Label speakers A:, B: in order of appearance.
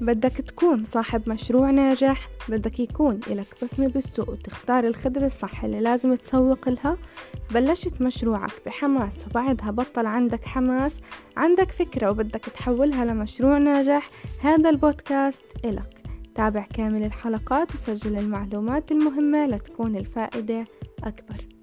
A: بدك تكون صاحب مشروع ناجح بدك يكون إلك بصمة بالسوق وتختار الخدمة الصح اللي لازم تسوق لها بلشت مشروعك بحماس وبعدها بطل عندك حماس عندك فكرة وبدك تحولها لمشروع ناجح هذا البودكاست إلك. تابع كامل الحلقات وسجل المعلومات المهمة لتكون الفائدة أكبر.